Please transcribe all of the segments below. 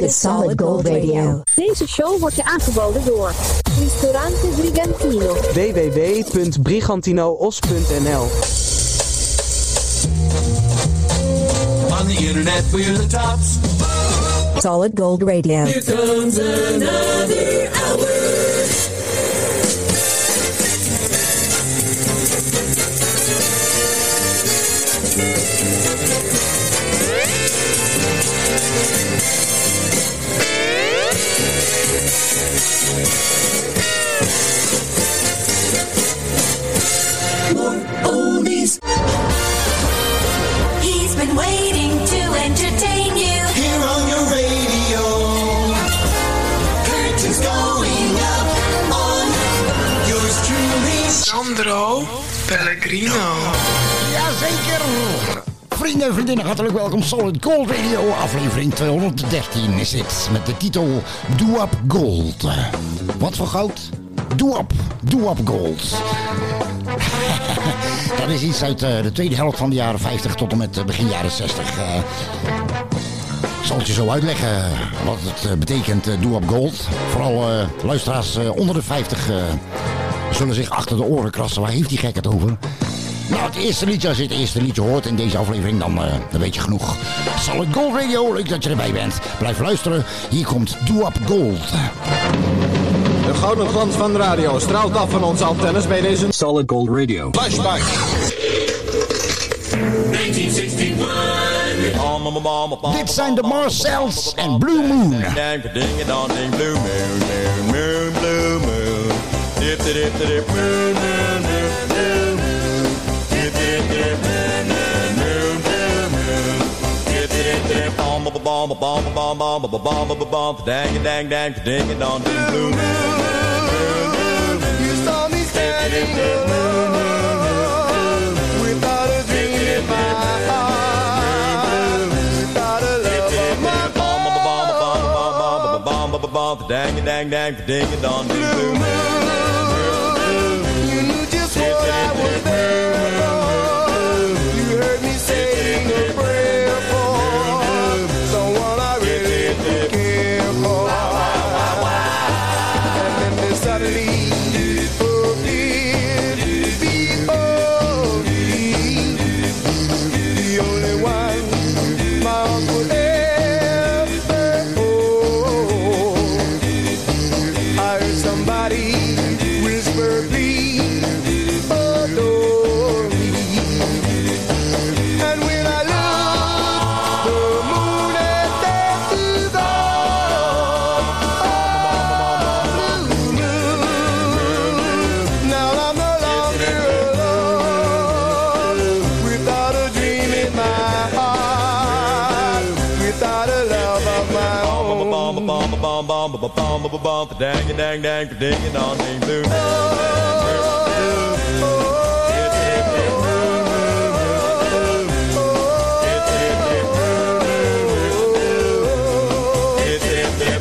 Dit is Solid Gold Radio. Deze show wordt je aangeboden door Ristorante Brigantino. www.brigantinoos.nl On the internet we're the tops. Solid Gold Radio. Here comes another hour. More oldies. He's been waiting to entertain you. Here on your radio. Curtains going up on yours truly. Sandro Pellegrino. Jazeker! Vrienden en vriendinnen, hartelijk welkom. Solid Gold Radio, aflevering 213 is dit. Met de titel Doe Gold. Wat voor goud? Doe Up Gold. Dat is iets uit eh, de tweede helft van de jaren 50 tot en met eh, begin jaren 60. Eh, ik zal het je zo uitleggen wat het betekent, Doe Gold. Vooral luisteraars onder de 50 eh, zullen zich achter de oren krassen. Waar heeft die gek het over? Nou, het eerste liedje, als je het eerste liedje hoort in deze aflevering, dan, eh, dan weet je genoeg. Solid Gold Radio, leuk dat je erbij bent. Blijf luisteren, hier komt Do Up Gold. De gouden glans van de radio straalt af van onze antennes bij deze Solid Gold Radio. flashback. 1961. Dit zijn de Marcells en Blue Moon. Blue moon, moon, moon, blue moon. Dip, dip, dip, dip, moon, moon, moon, blue moon. Dip, bom, bom, bom, bom, bom, bom, bom, bom, bom, bom, bom, bom, dang, dang, dang, ding, dong, ding, blue moon. You saw me standing alone without a dream in my heart, without a love of my Dang, dang, dang, ding, dong, ding, blue moon. You knew just what I was there on, the dang a dang dang, the ding a dong ding doo.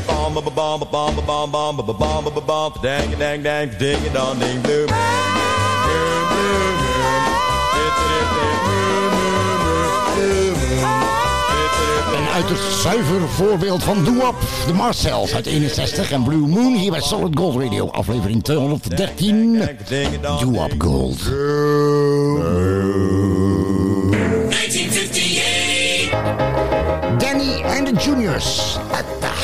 Bomb a bomb a bomb a bomb a bomb a bomb a bomb a dang a dang dang ding a dong ding doo. Uiterst zuiver voorbeeld van Doe Up. De Marcells uit 61 en Blue Moon hier bij Solid Gold Radio. Aflevering 213. Doe Up Gold. 1958. Danny and the Juniors at the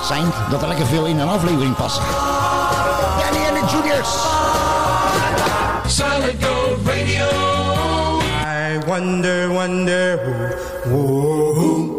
kort zijn dat er lekker veel in een aflevering passen. Danny en de Juniors. Solid Gold Radio. I wonder, wonder who, who, who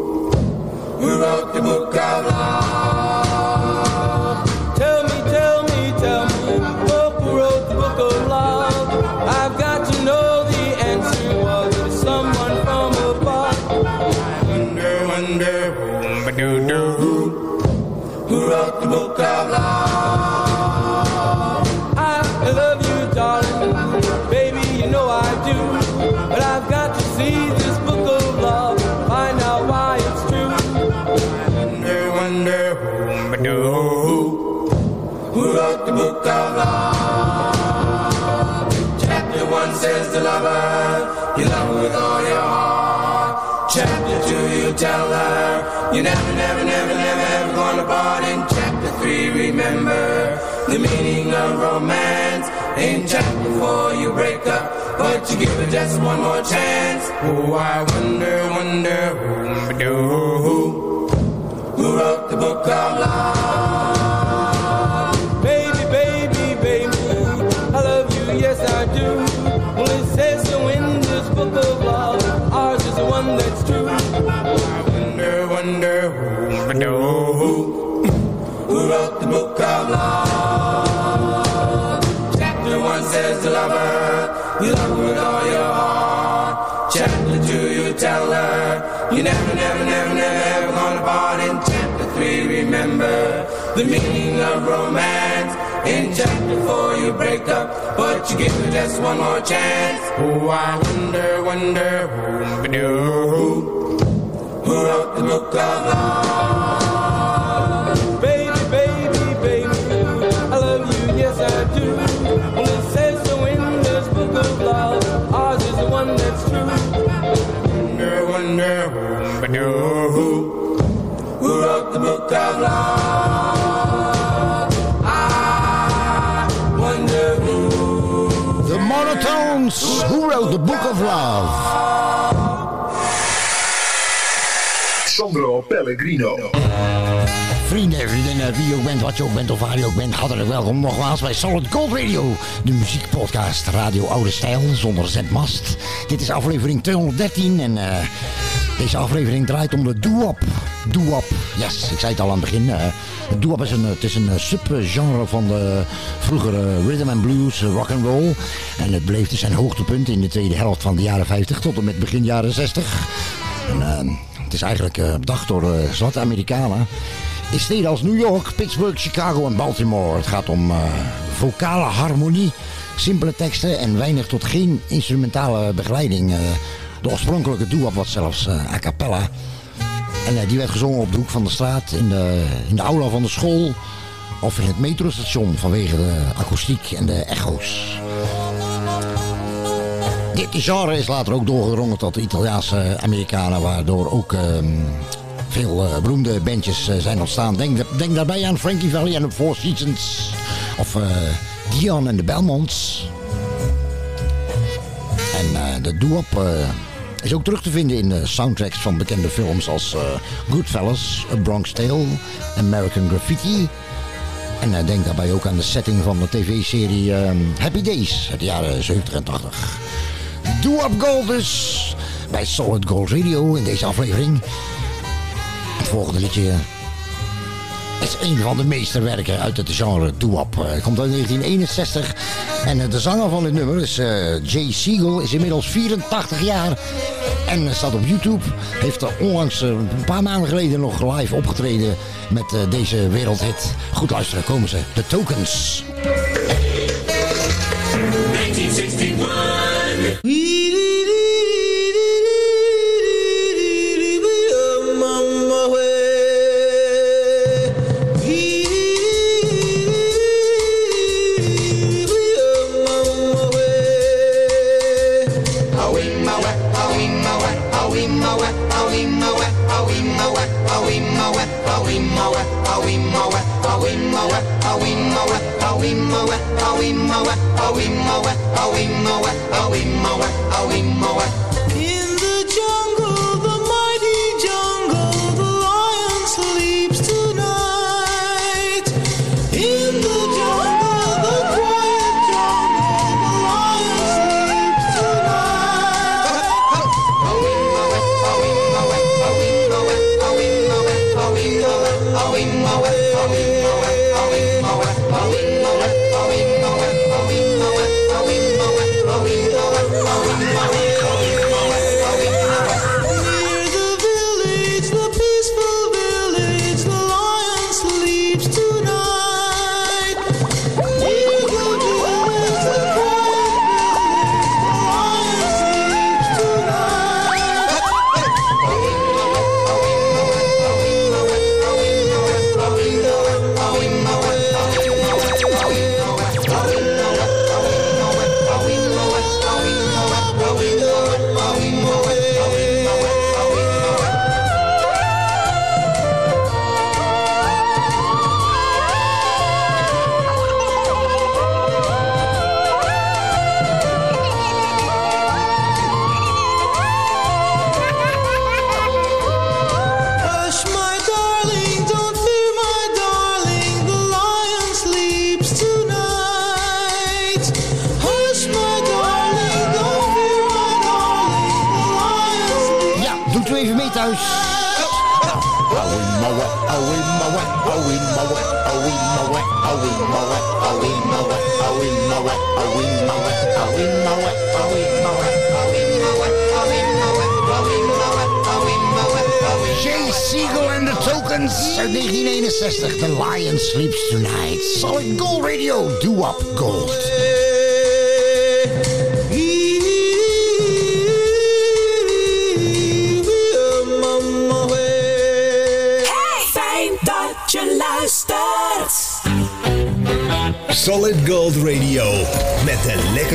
you never, never, never, never ever gonna part. In chapter three, remember the meaning of romance. In chapter four, you break up, but you give it just one more chance. Oh, I wonder, wonder who, who love? Chapter one says the lover, you love her with all your heart. Chapter two, you tell her, you never, never, never, never ever gonna part. In chapter three, remember the meaning of romance. In chapter four, you break up, but you give her just one more chance. Oh, I wonder, wonder who, who wrote the book of love? Who. The Monotones, who wrote the Book of Love? Sandro Pellegrino. Vrienden en vriendinnen, wie je ook bent, wat je ook bent of waar je ook bent, hartelijk welkom nogmaals bij Solid Gold Radio. De muziekpodcast Radio Oude Stijl, zonder zendmast. Dit is aflevering 213 en eh, deze aflevering draait om de doo-wop. Doo-wop, yes, ik zei het al aan het begin. eh doo-wop is een, het is een eh, subgenre van de vroegere rhythm and blues, eh, rock and roll. En het bleef dus zijn hoogtepunt in de tweede helft van de jaren 50 tot en met begin jaren 60. En, eh, het is eigenlijk eh, bedacht door eh, zwarte Amerikanen. In steden als New York, Pittsburgh, Chicago en Baltimore. Het gaat om vocale harmonie, simpele teksten en weinig tot geen instrumentale begeleiding. De oorspronkelijke doo-wop was zelfs eh, a cappella. En eh, die werd gezongen op de hoek van de straat, in de, in de aula van de school... of in het metrostation vanwege de akoestiek en de echo's. Dit genre is later ook doorgedrongen tot de Italiaanse Amerikanen... waardoor ook ehm, veel eh, beroemde bandjes zijn ontstaan. Denk, denk daarbij aan Frankie Valli en de Four Seasons. Of eh, Dion en de Belmonts. En de doo-wop eh, is ook terug te vinden in de soundtracks van bekende films als eh, Goodfellas, A Bronx Tale, American Graffiti... En eh, denk daarbij ook aan de setting van de tv-serie ehm, Happy Days uit de jaren 70 en 80. Doe Up Gold dus bij Solid Gold Radio in deze aflevering. Volgende liedje is een van de meesterwerken uit het genre doo-wop. Komt uit 1961 en eh, de zanger van dit nummer is eh, Jay Siegel, is inmiddels 84 jaar en eh, staat op YouTube. Heeft er onlangs een paar maanden geleden nog live opgetreden met eh, deze wereldhit. Goed luisteren, komen ze. The Tokens. 1961,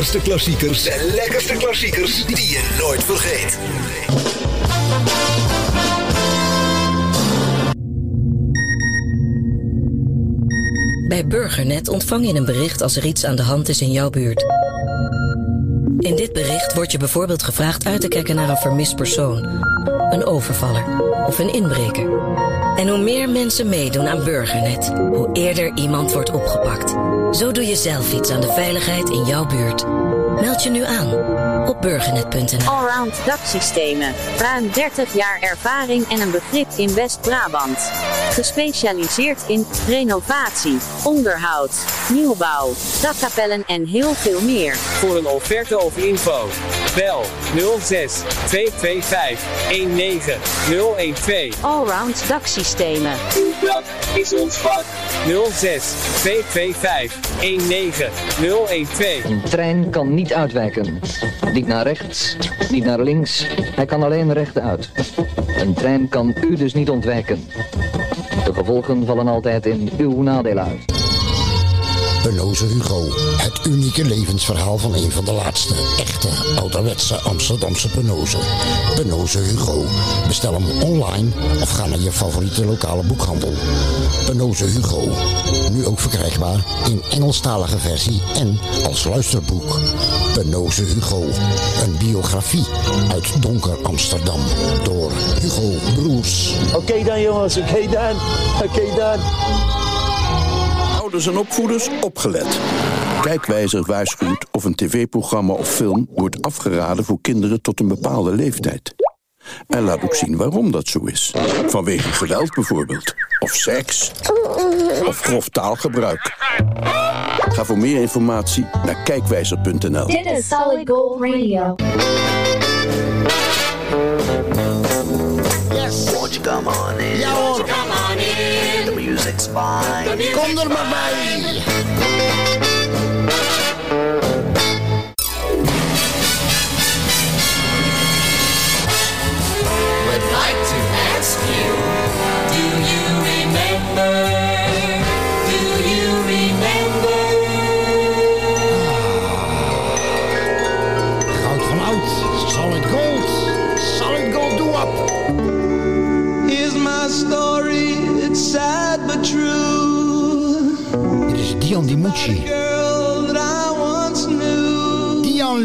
lekkerste klassiekers. De lekkerste klassiekers die je nooit vergeet. Bij Burgernet ontvang je een bericht als er iets aan de hand is in jouw buurt. Bericht wordt je bijvoorbeeld gevraagd uit te kijken naar een vermist persoon, een overvaller of een inbreker. En hoe meer mensen meedoen aan Burgernet, hoe eerder iemand wordt opgepakt. Zo doe je zelf iets aan de veiligheid in jouw buurt. Meld je nu aan op burgernet.nl. Allround daksystemen. Ruim 30 jaar ervaring en een begrip in West-Brabant. Gespecialiseerd in renovatie, onderhoud, nieuwbouw, dakkapellen en heel veel meer. Voor een offerte of info. Bel 06 225 19012. Allround daksystemen. Uw dak is ons vak. 06 225 19012. Een trein kan niet uitwijken. Niet naar rechts, niet naar links. Hij kan alleen rechtuit. Een trein kan u dus niet ontwijken. De gevolgen vallen altijd in uw nadeel uit. Penoze Hugo. Het unieke levensverhaal van een van de laatste echte ouderwetse Amsterdamse Penozen. Penoze Hugo. Bestel hem online of ga naar je favoriete lokale boekhandel. Penoze Hugo. Nu ook verkrijgbaar in Engelstalige versie en als luisterboek. Penoze Hugo. Een biografie uit donker Amsterdam door Hugo Broers. Oké dan jongens, oké dan. Oké dan. Ouders en opvoeders opgelet. Kijkwijzer waarschuwt of een tv-programma of film wordt afgeraden voor kinderen tot een bepaalde leeftijd. En laat ook zien waarom dat zo is. Vanwege geweld bijvoorbeeld. of seks of grof taalgebruik. Ga voor meer informatie naar kijkwijzer.nl. Dit is Solid Gold Radio. Won't you come on in? Kom er maar bij.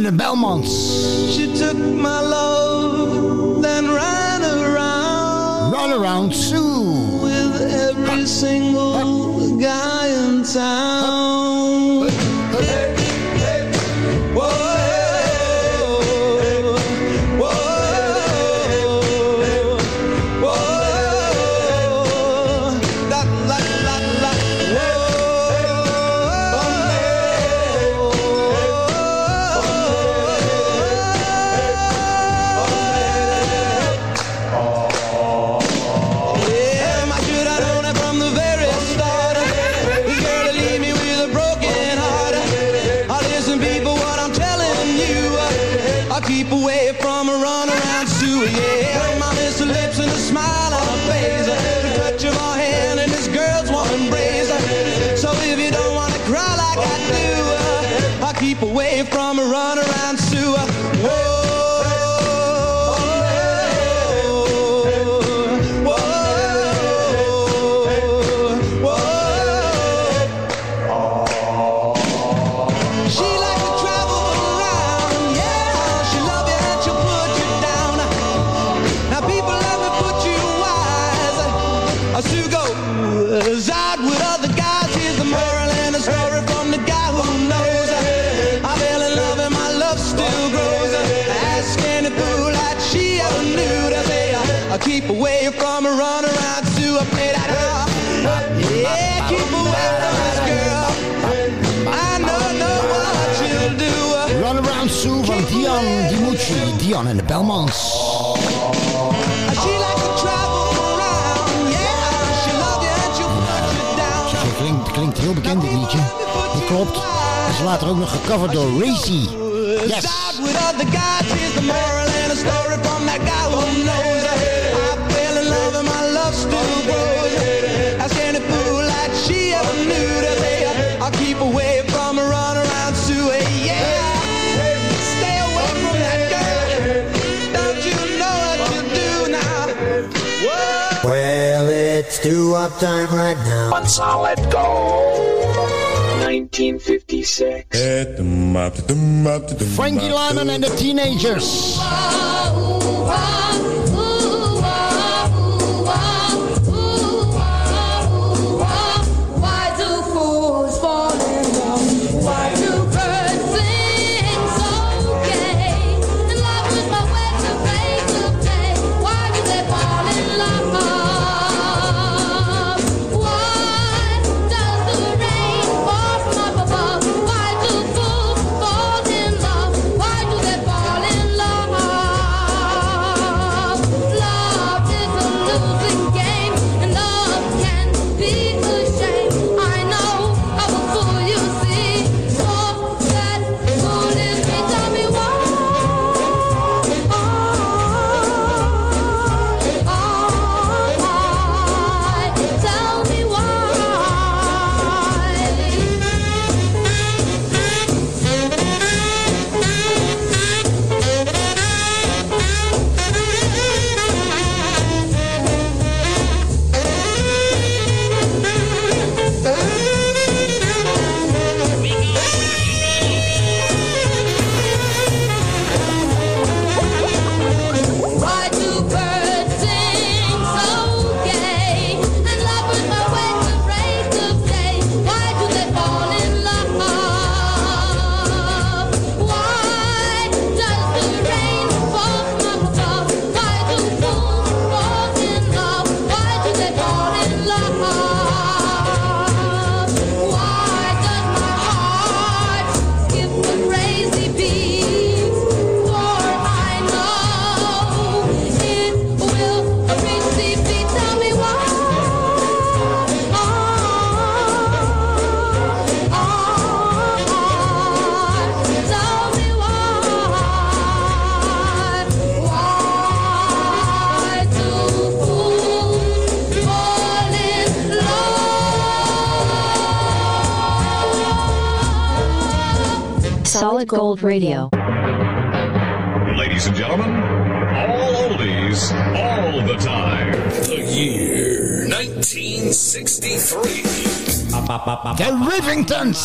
Dion de Belmans. She took my love, then ran around. Run around Sue. With every single guy in town. From run around Sue. I play that out. Yeah, keep away from this girl. I know, know what you'll do. Run around Sue van Dion Dimucci. Dion en de Belmans. She like to travel around, yeah. She you and she'll put you down. Het klinkt, klinkt heel bekend dit liedje. Dat klopt. Het is later ook nog gecoverd door Racy. Yes. Up time right now. On solid gold. 1956. Frankie Lyman en de Teenagers. Radio. Ladies and gentlemen, all oldies, all the time. The year 1963. The Rivingtons.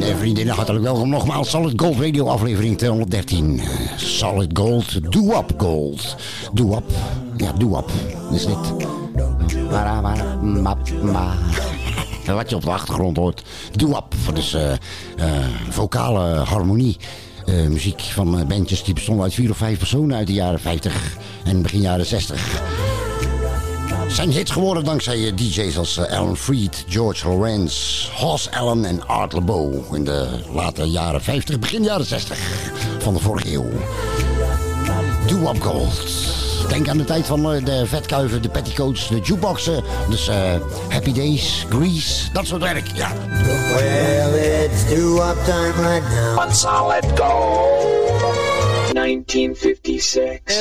En vriendinnen, hartelijk welkom nogmaals. Solid Gold Radio aflevering 213. Eh, Solid Gold, Do-Up Gold. Do-Up, ja, Do-Up, is dit. Wara, wara, ma, ma. Wat je op de achtergrond hoort. Do-Up, dus eh, vocale harmonie. Muziek van bandjes die bestonden uit vier of vijf personen uit de jaren 50 en begin jaren 60. Zijn hits geworden dankzij eh, DJ's als eh, Alan Freed, George Lawrence, Hoss Allen en Art LeBeau in de late jaren 50, begin jaren 60 van de vorige eeuw. Do Up Gold. Denk aan de tijd van eh, de vetkuiven, de petticoats, de jukeboxen. Dus eh, Happy Days, Grease, dat soort werk. Ja. Well, it's do-up time right now. Solid gold. 1956.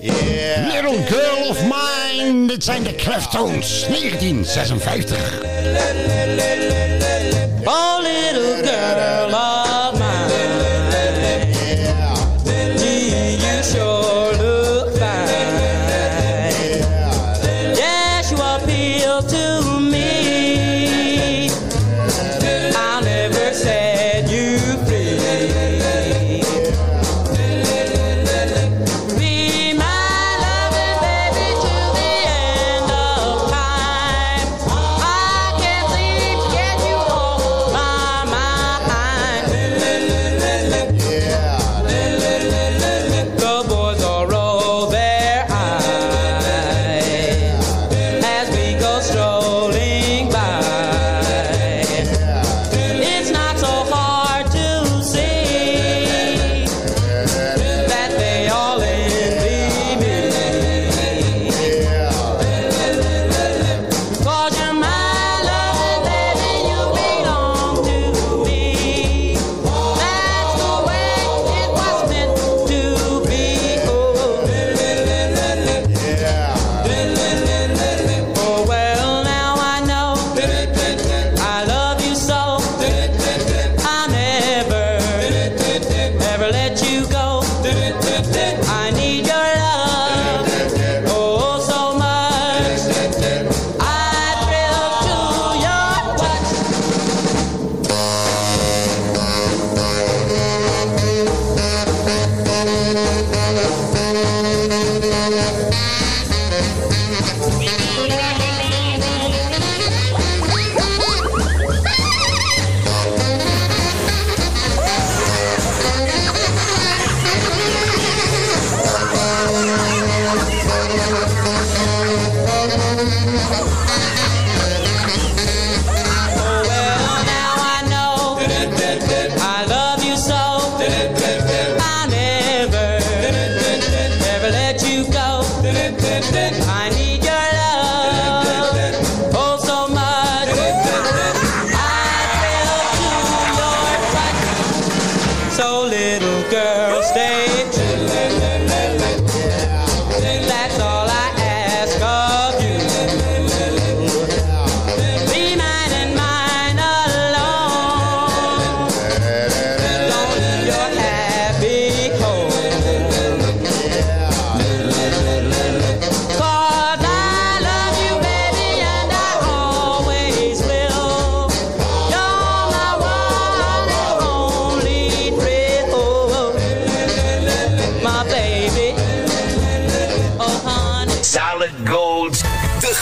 Yeah. Little Girl of Mine. Dit zijn de Cleftones. 1956. Oh, little girl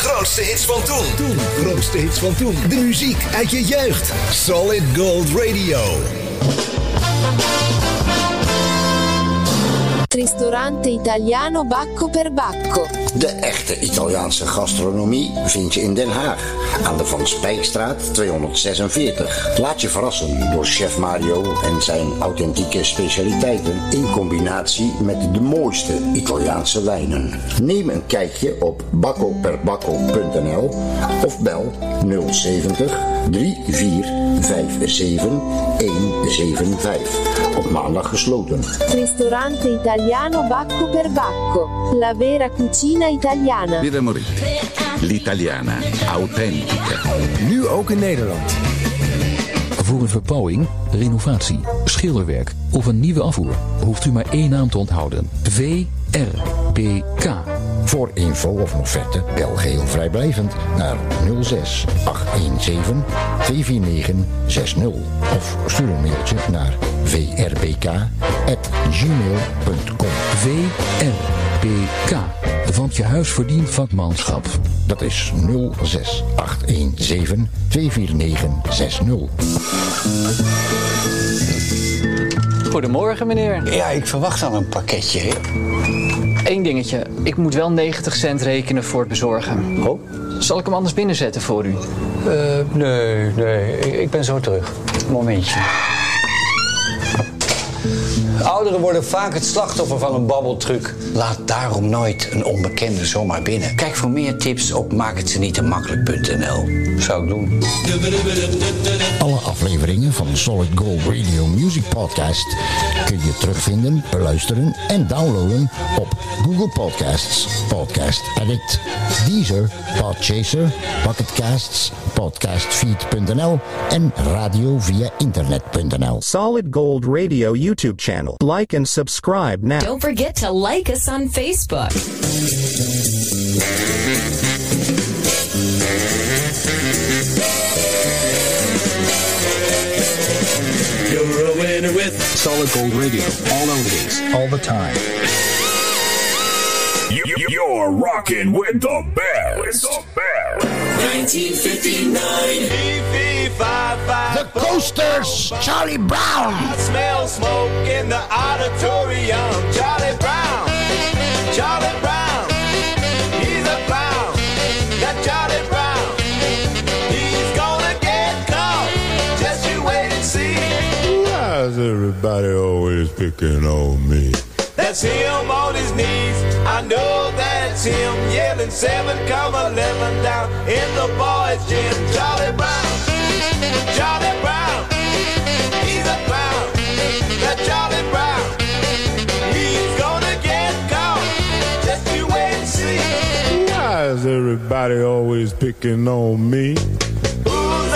grootste hits van toen. Toen, grootste hits van toen. De muziek uit je jeugd. Solid Gold Radio. Ristorante italiano Bacco per Bacco. De echte Italiaanse gastronomie vind je in Den Haag. Aan de Van Spijkstraat 246. Laat je verrassen door chef Mario en zijn authentieke specialiteiten in combinatie met de mooiste Italiaanse wijnen. Neem een kijkje op baccoperbacco.nl of bel 070 3457 175. Op maandag gesloten. Ristorante italiano Bacco per Bacco. La vera cucina italiana. Birra Moretti. L'italiana. Authentica. Nu ook in Nederland. Voor een verbouwing, renovatie, schilderwerk of een nieuwe afvoer hoeft u maar één naam te onthouden. VRBK. Voor info of offerte bel geheel vrijblijvend naar 06 817 249 60 of stuur een mailtje naar vrbk@gmail.com. VRBK. Want je huis verdient vakmanschap. Dat is 06 817 249 60. Goedemorgen, meneer. Ja, ik verwacht al een pakketje. hè. Eén dingetje. Ik moet wel 90 cent rekenen voor het bezorgen. Oh? Zal ik hem anders binnenzetten voor u? Eh, nee, nee, ik, ik ben zo terug. Momentje. Ouderen worden vaak het slachtoffer van een babbeltruc. Laat daarom nooit een onbekende zomaar binnen. Kijk voor meer tips op maakhetzenietemakkelijk.nl. Zou ik doen. Alle afleveringen van de Solid Gold Radio Music Podcast kun je terugvinden, beluisteren en downloaden op Google Podcasts, Podcast Addict, Deezer, Podchaser, Bucketcasts, Podcastfeed.nl en radio via internet.nl. Solid Gold Radio YouTube channel. Like and subscribe now. Don't forget to like us on Facebook. You're a winner with Solid Gold Radio. All oldies, all the time. You, you- you're rocking with the best. 1959. The Coasters, Charlie Brown. I smell smoke in the auditorium. Charlie Brown. Charlie Brown. He's a clown. That Charlie Brown. He's gonna get caught. Just you wait and see. Why's everybody always picking on me? That's him on his knees. I know that's him yelling seven come eleven down in the boys' gym. Charlie Brown, Charlie Brown, he's a clown. That Charlie Brown, he's gonna get caught. Just you wait and see. Why's everybody always picking on me? Who's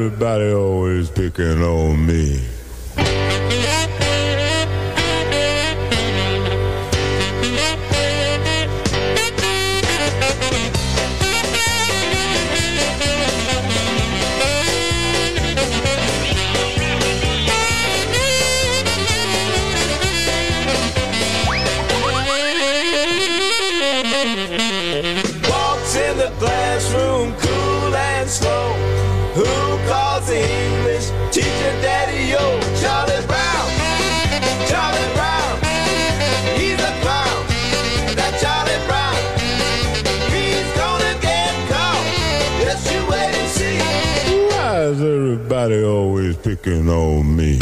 everybody always picking on me? Always picking on me?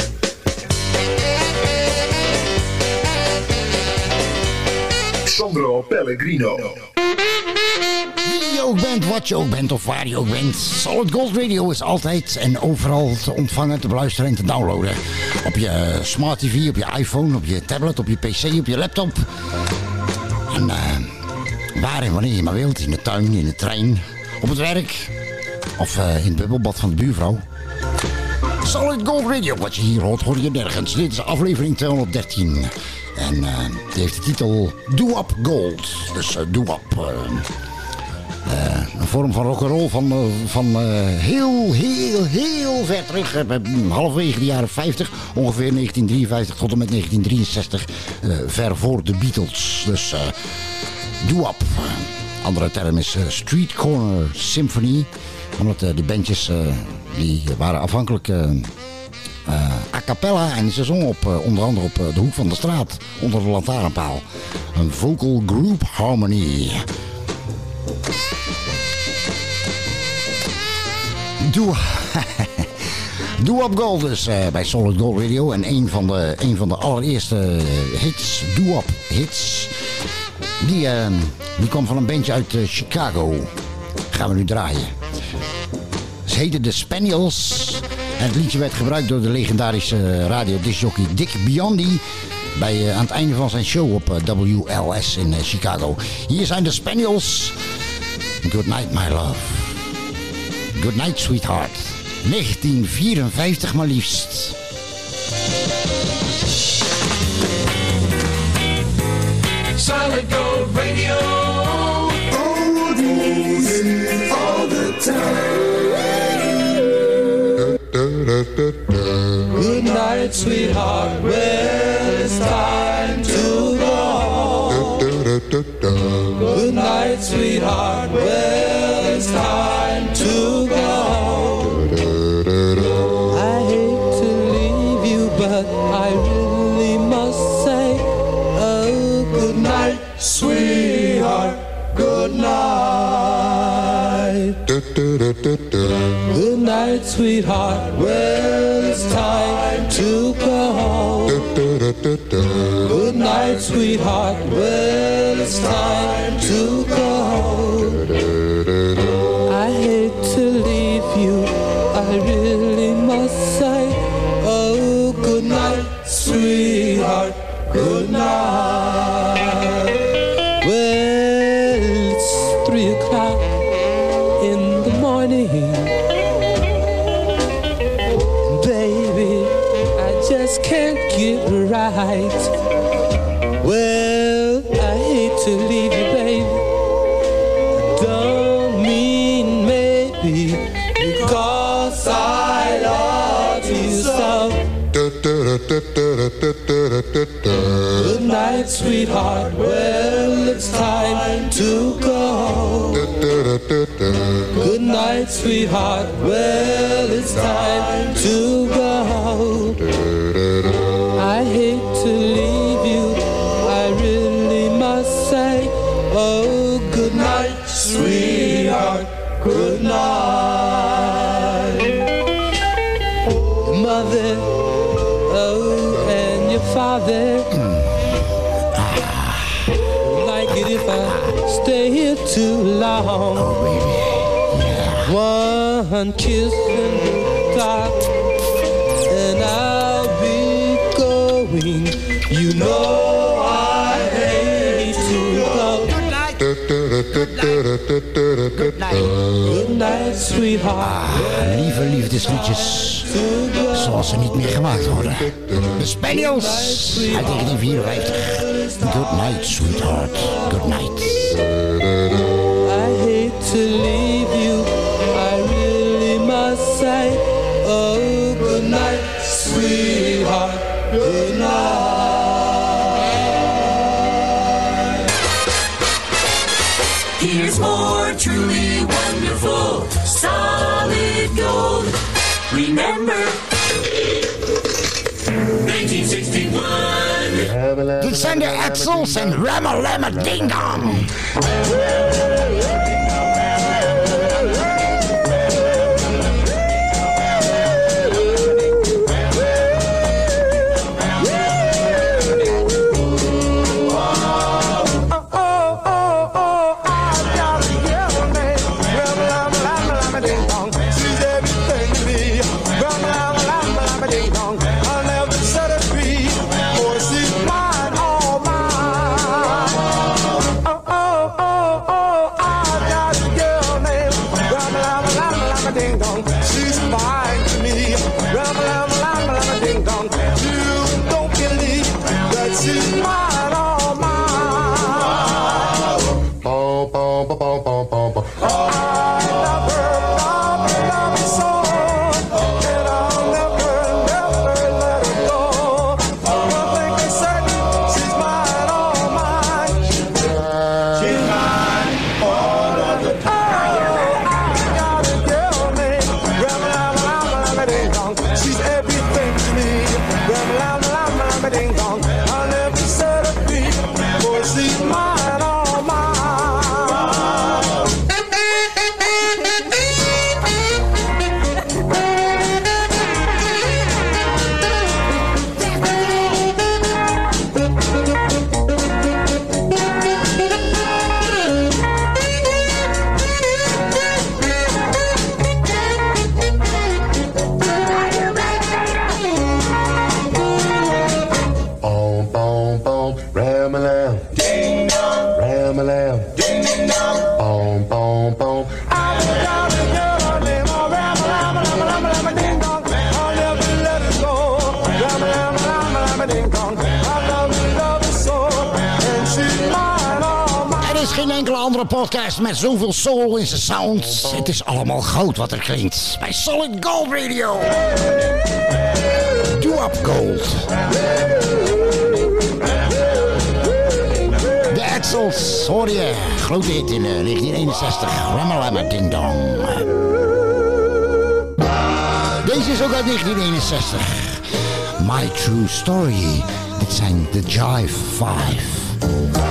Sandro Pellegrino. Wie je ook bent, wat je ook bent of waar je ook bent. Solid Gold Radio is altijd en overal te ontvangen, te beluisteren en te downloaden. Op je smart TV, op je iPhone, op je tablet, op je PC, op je laptop. En eh, waar en wanneer je maar wilt. In de tuin, in de trein, op het werk. Of eh, in het bubbelbad van de buurvrouw. Solid Gold Radio, wat je hier hoort, hoor je nergens. Dit is aflevering 213. En eh, die heeft de titel Do Up Gold. Dus Do Up. eh, een vorm van rock'n'roll van, van heel, heel, heel ver terug. halverwege de jaren 50, ongeveer 1953 tot en met 1963. eh, ver voor de Beatles. Dus eh doo-wop. Andere term is Street Corner Symphony. Omdat de bandjes die waren afhankelijk eh, eh, a cappella en ze zongen op, eh, onder andere op de hoek van de straat onder de lantaarnpaal. Een vocal group harmony. Doe. Doe Up Gold dus bij Solid Gold Radio. En een van de, een van de allereerste hits, Doe Up hits. Die, die kwam van een bandje uit Chicago. Gaan we nu draaien. Heette de Spaniels. Het liedje werd gebruikt door de legendarische radiodiscjockey Dick Biondi. Bij, eh, aan het einde van zijn show op eh, WLS in eh, Chicago. Hier zijn de Spaniels. Good night, my love. Good night, sweetheart. 1954 maar liefst. Solid Gold Radio. Good night, sweetheart. Well, it's time to go. Good night, sweetheart. Well, it's time to go. Good night, sweetheart. Well, it's time to go. Good night, sweetheart. Well, it's time to go. I get right. Well, I hate to leave you, baby. Don't mean maybe because I love you so. Good night, sweetheart. Well, it's time to go. Good night, sweetheart. Well, it's time to go. I hate to leave you. I really must say, oh, good night, sweetheart. Good night. Mother, oh, and your father. like it if I stay here too long. Oh, One kiss and goodbye, You know I hate to go. Good night. Good night. Good night, sweetheart. Ah, lieve liefdesliedjes. Zoals ze niet meer gemaakt worden. De Spaniels uit 1954. Good night, sweetheart. Good night. I hate to leave 1961. Dit zijn de Axels en Ramma Lamma Ding podcast met zoveel soul in zijn sound. Het is allemaal goud wat er klinkt. Bij Solid Gold Radio. Do Up Gold. De Edsels, hoor je. Grote hit in eh, 1961. Ramalama Ding Dong. Deze is ook uit 1961. My True Story. Dit zijn de Jive Five.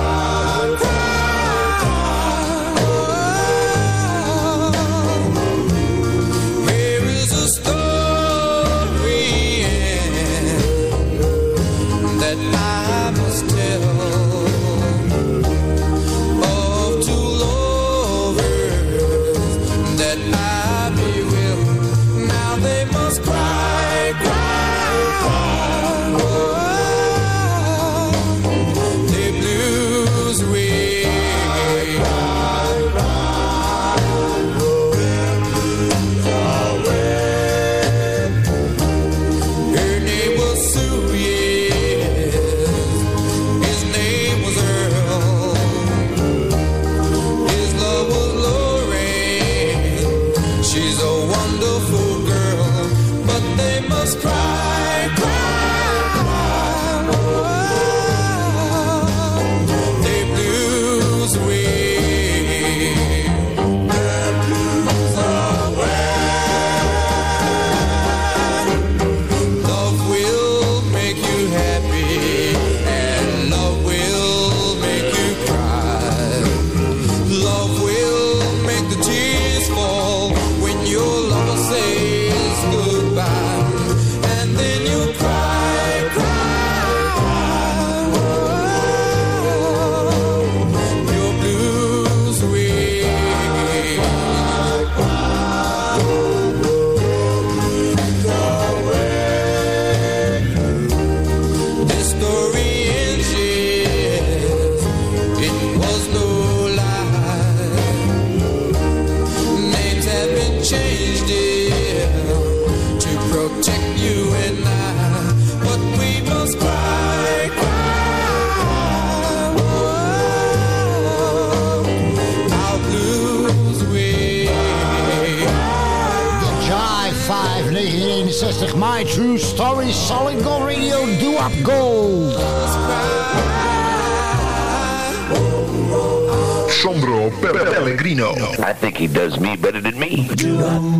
Pellegrino. I think he does me better than me.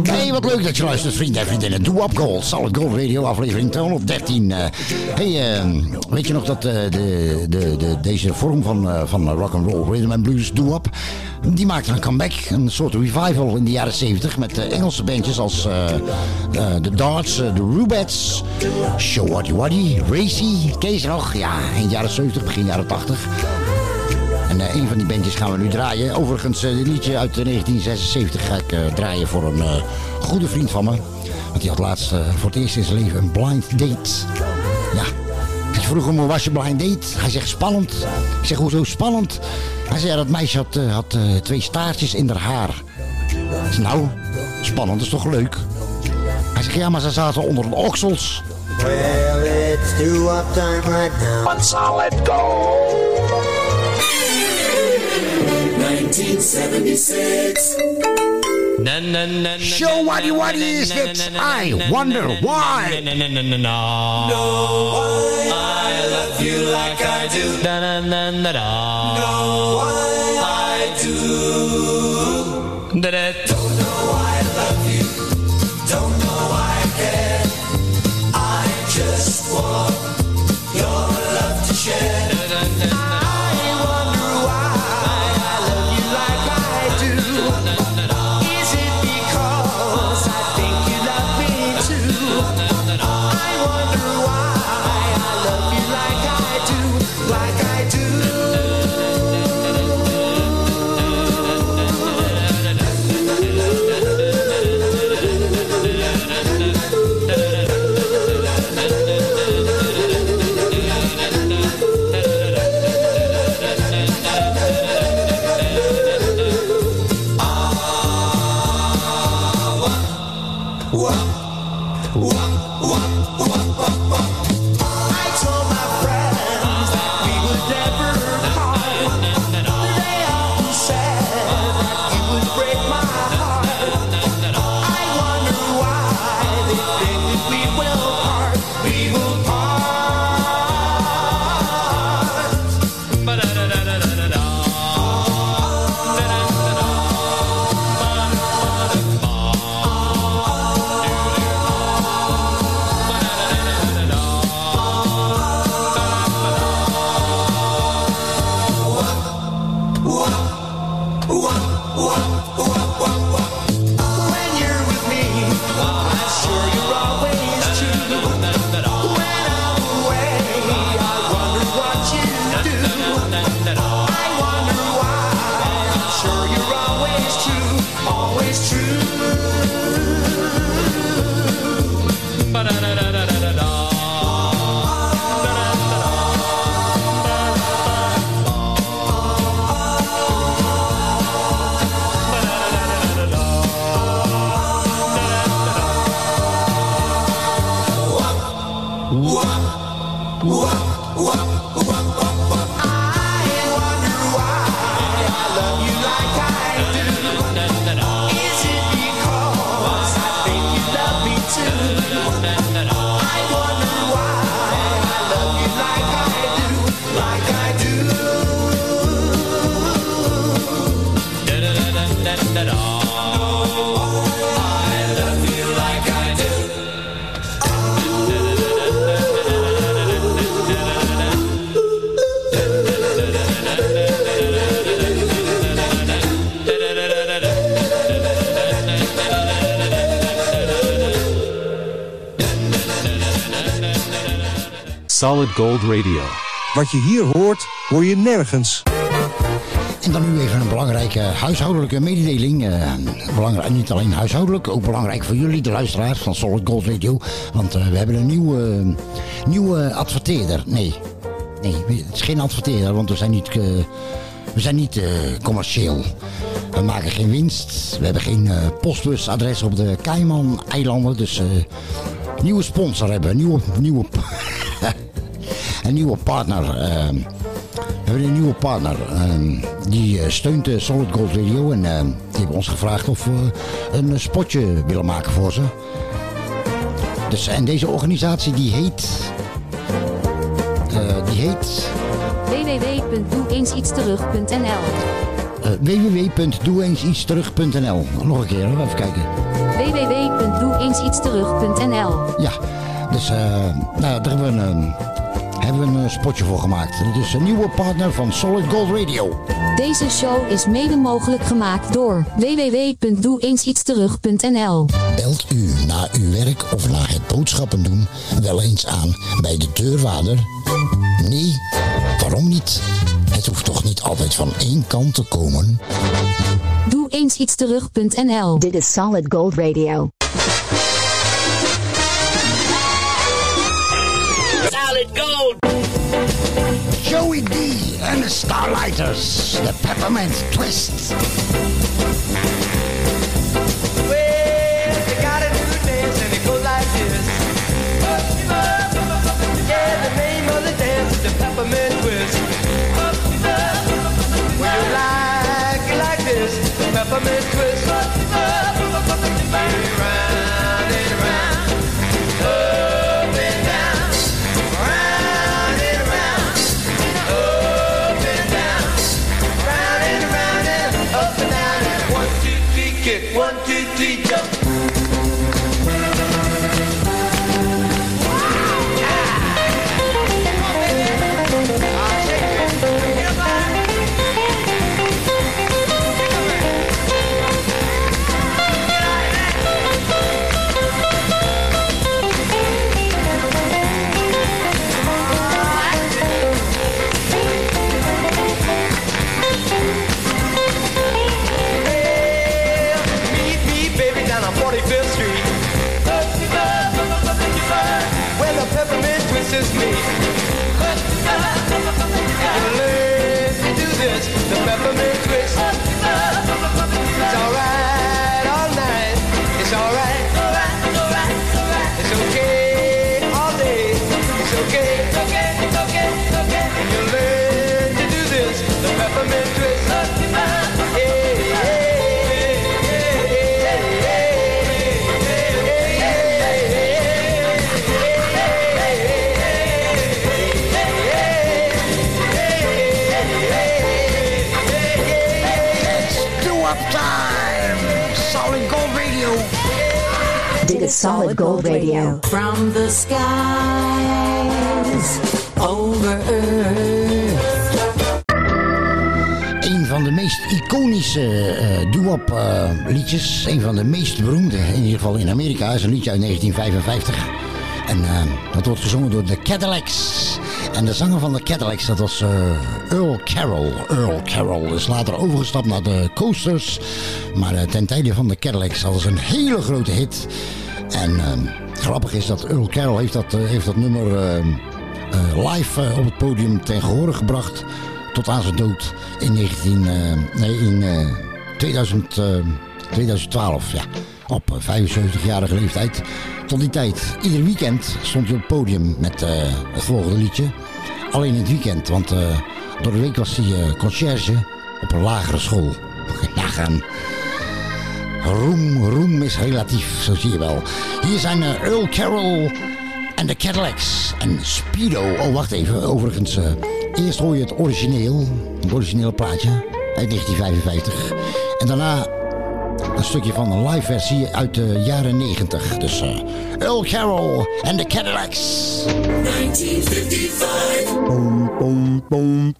Hey, wat leuk dat je luistert, vrienden en vriendinnen. Do Up Gold, Solid Gold Radio, aflevering 213. Eh hey, eh, weet je nog dat eh, de, de, de, deze vorm van, eh, van rock and roll, rhythm and blues, Do Up, die maakte een comeback, een soort revival in de jaren 70 met Engelse bandjes als eh, eh, The Darts, The Rubettes, Show Waddy Waddy, Racy, ze nog? Ja, eind jaren 70, begin jaren 80. En eh, een van die bandjes gaan we nu draaien. Overigens, eh, dit liedje uit eh, 1976 ga ik eh, draaien voor een eh, goede vriend van me. Want die had laatst eh, voor het eerst in zijn leven een blind date. Ja. Ik vroeg hem, hoe was je blind date? Hij zegt, spannend. Ik zeg, hoezo spannend? Hij zei, ja, dat meisje had, eh, had eh, twee staartjes in haar haar. Ik zeg, nou, spannend, is toch leuk? Hij zegt, ja, maar ze zaten onder de oksels. Well, it's do up time right now. Solid gold. 1976. Show Waddy Waddy is dit. I wonder why. No, why I love you like I do. No, why I do. Solid Gold Radio. Wat je hier hoort, hoor je nergens. En dan nu even een belangrijke huishoudelijke mededeling. Eh, belangrijk, niet alleen huishoudelijk, ook belangrijk voor jullie, de luisteraars van Solid Gold Radio. Want eh, we hebben een nieuwe, nieuwe adverteerder. Nee, nee, het is geen adverteerder, want we zijn niet, eh, we zijn niet eh, commercieel. We maken geen winst. We hebben geen postbusadres op de Cayman-eilanden. Dus eh nieuwe sponsor hebben. we, Nieuwe, nieuwe, een nieuwe partner. eh, we hebben een nieuwe partner. ehm, die eh, steunt de Solid Gold Radio. En ehm, die hebben ons gevraagd of we een eh, spotje willen maken voor ze. Dus, en deze organisatie die heet... eh, die heet www.doe-eens-iets-terug.nl eh www.doe-eens-iets-terug.nl Nog een keer, even kijken. www.doe-eens-iets-terug.nl Ja, dus eh, nou, daar hebben we een, eh, hebben we een eh, spotje voor gemaakt. Het is een nieuwe partner van Solid Gold Radio. Deze show is mede mogelijk gemaakt door www.doe-eens-iets-terug.nl Belt u na uw werk of na het boodschappen doen wel eens aan bij de deurwaarder? Nee, waarom niet? Het hoeft toch niet altijd van één kant te komen? Doe-eens-iets-terug.nl Dit is Solid Gold Radio. Solid gold. Joey D and the Starlighters, the Peppermint Twist. Well, you gotta do dance and it goes like this. Yeah, the name of the dance is the peppermint twist. Well, you like, you twist. Round and Solid Gold Radio. From the skies over earth. Meest iconische eh doo-wop eh, liedjes. Een van de meest beroemde, in ieder geval in Amerika. is een liedje uit 1955. En eh, dat wordt gezongen door de Cadillacs. En de zanger van de Cadillacs, dat was Earl Carroll. Earl Carroll is later overgestapt naar de Coasters. Maar ten tijde van de Cadillacs hadden ze een hele grote hit. En eh, grappig is dat Earl Carroll heeft dat, heeft dat nummer live op het podium ten gehore gebracht. Tot aan zijn dood in, 19, eh, nee, in eh, 2000, eh, 2012. Ja. Op eh, 75-jarige leeftijd. Tot die tijd, ieder weekend stond hij op het podium met eh, het volgende liedje. Alleen in het weekend, want eh, door de week was hij eh, conciërge op een lagere school. Nagaan. Roem, roem is relatief, zo zie je wel. Hier zijn eh, Earl Carroll en de Cadillacs en Speedo. Oh, wacht even. Overigens, eh, eerst hoor je het origineel. Het originele plaatje uit 1955. En daarna een stukje van een live versie uit de jaren 90. Dus eh, Earl Carroll en de Cadillacs. 1955. Boom, boom, boom.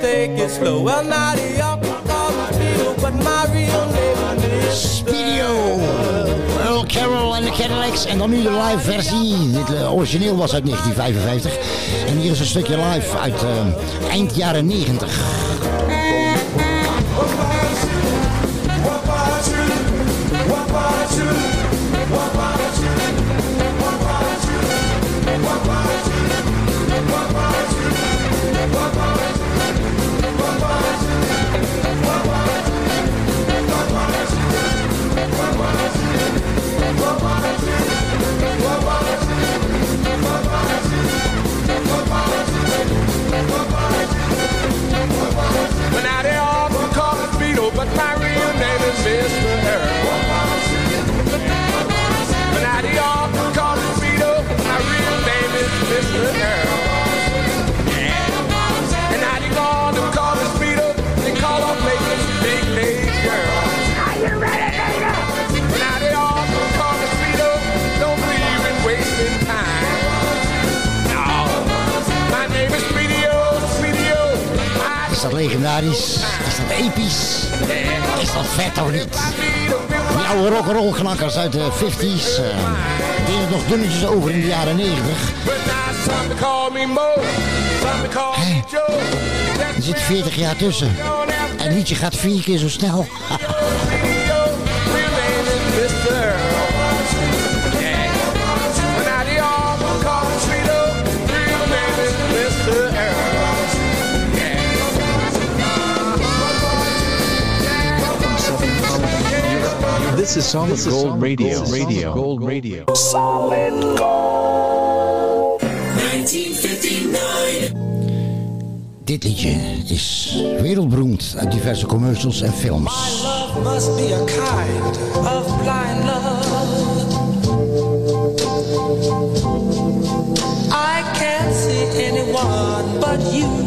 Take it slow. Well, Speedo, but my real name is Speedo. Earl Carroll en de Cadillacs. En dan nu de live versie. Dit eh, origineel was uit 1955. En hier is een stukje live uit eh, eind jaren 90. Legendarisch? Is dat episch? Is dat vet of niet? Die oude rock'n'roll knakkers uit de 50s. eh deden het nog dunnetjes over in de jaren 90. Some call me Mo, some call me Joe. Er zit 40 jaar tussen. En het gaat vier keer zo snel. This is Solid Gold Radio. Radio. Gold Radio. Solid Gold. 1959. Dit liedje is wereldberoemd uit diverse commercials en films. Love must be a kind of blind love. I can't see anyone but you.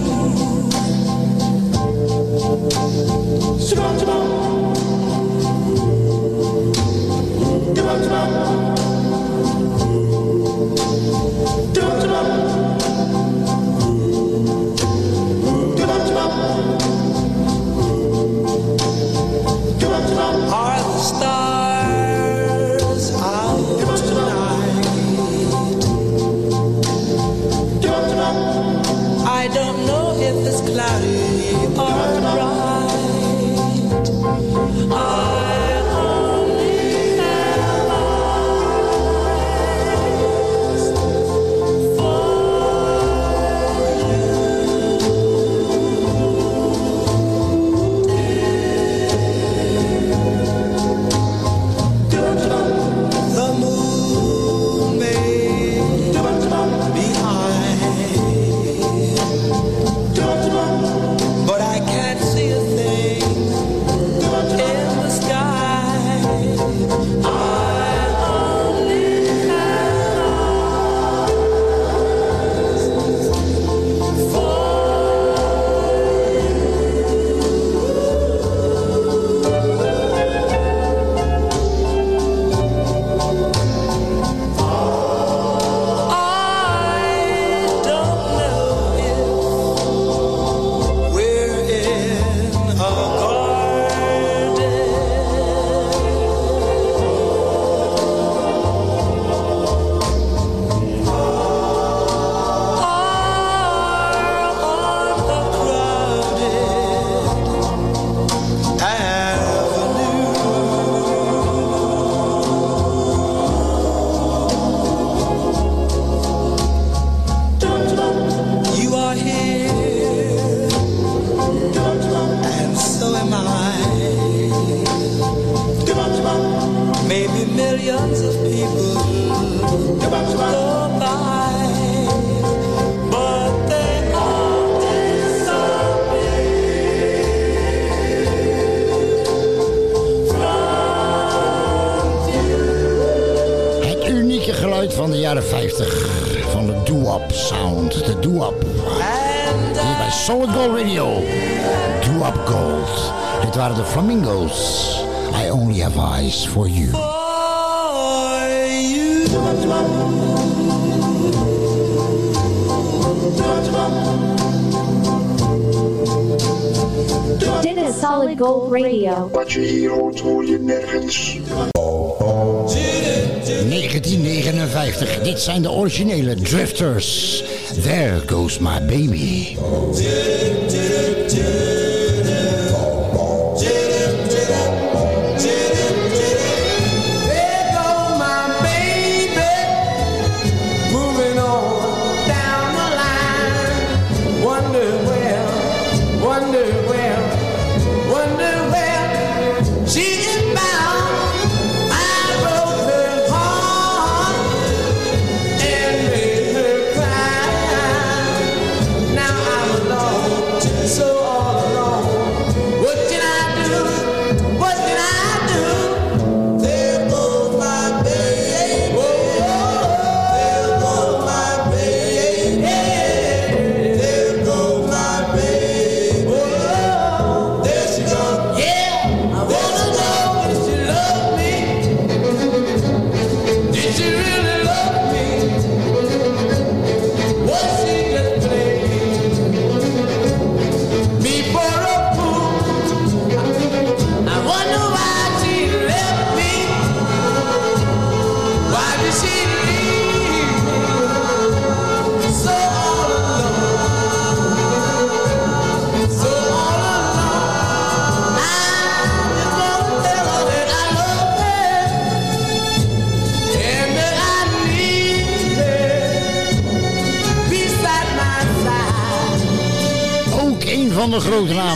Hier hoort, nergens. 1959. Dit zijn de originele Drifters. There goes my baby.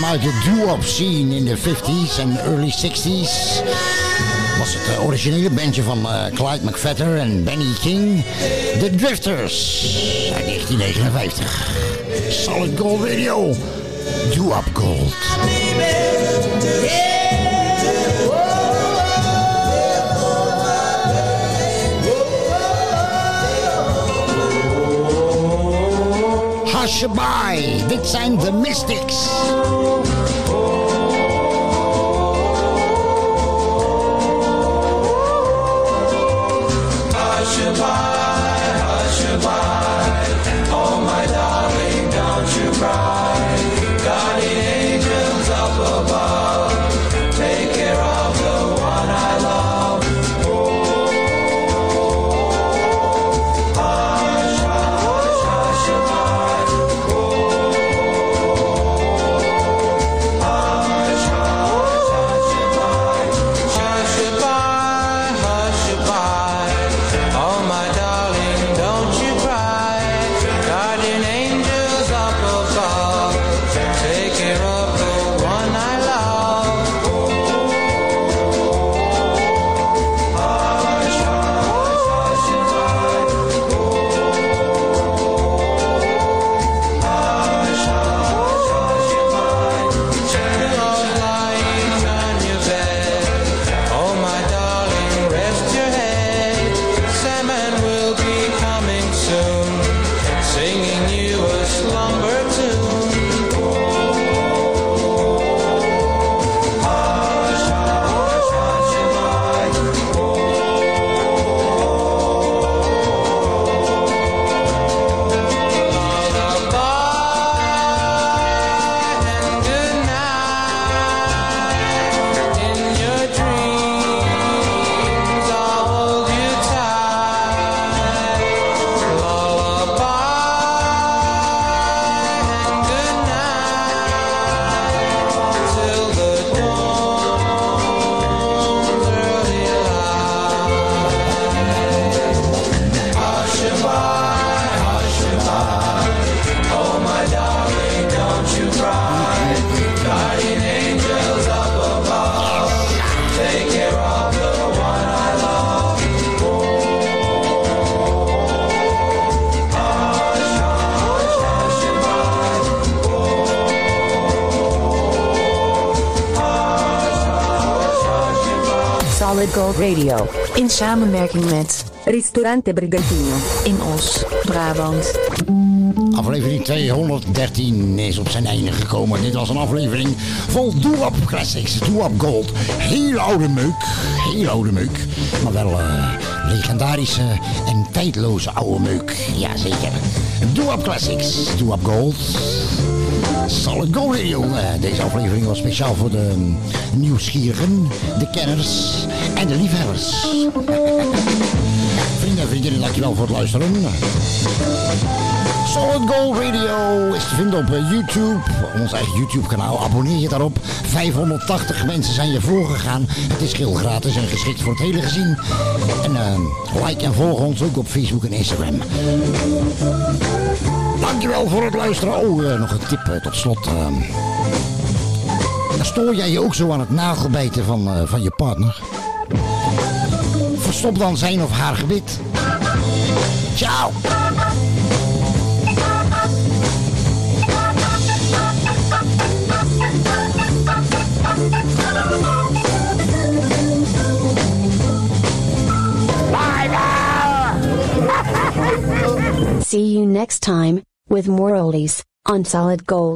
Uit de doo-wop scene in de 50s en early 60s. Was het eh, originele bandje van eh, Clyde McFetter en Benny King. The Drifters uit 1959. Solid Gold Radio. Doo-wop Gold. Hushaby, dit zijn de Mystics. while. Radio. In samenwerking met Ristorante Brigantino in Os, Brabant. Aflevering 213 is op zijn einde gekomen. Dit was een aflevering vol Doe-Up Classics, Doe-Up Gold. Heel oude meuk, heel oude meuk. Maar wel eh, legendarische en tijdloze oude meuk. Jazeker. Doe-Up Classics, Doe-Up Gold. Solid Gold Radio. Deze aflevering was speciaal voor de mm, nieuwsgierigen, de kenners en de liefhebbers. Vrienden en vriendinnen, dankjewel voor het luisteren. Solid Gold Radio is te vinden op eh, YouTube, ons eigen YouTube kanaal. Abonneer je daarop. 580 mensen zijn je voorgegaan. Het is heel gratis en geschikt voor het hele gezin. En eh, like en volg ons ook op Facebook en Instagram. Dankjewel voor het luisteren. Oh, eh, nog een tip tot slot. stoor jij je ook zo aan het nagelbijten van, van je partner? Verstop dan zijn of haar gebit. Ciao. See you next time with more oldies on Solid Gold.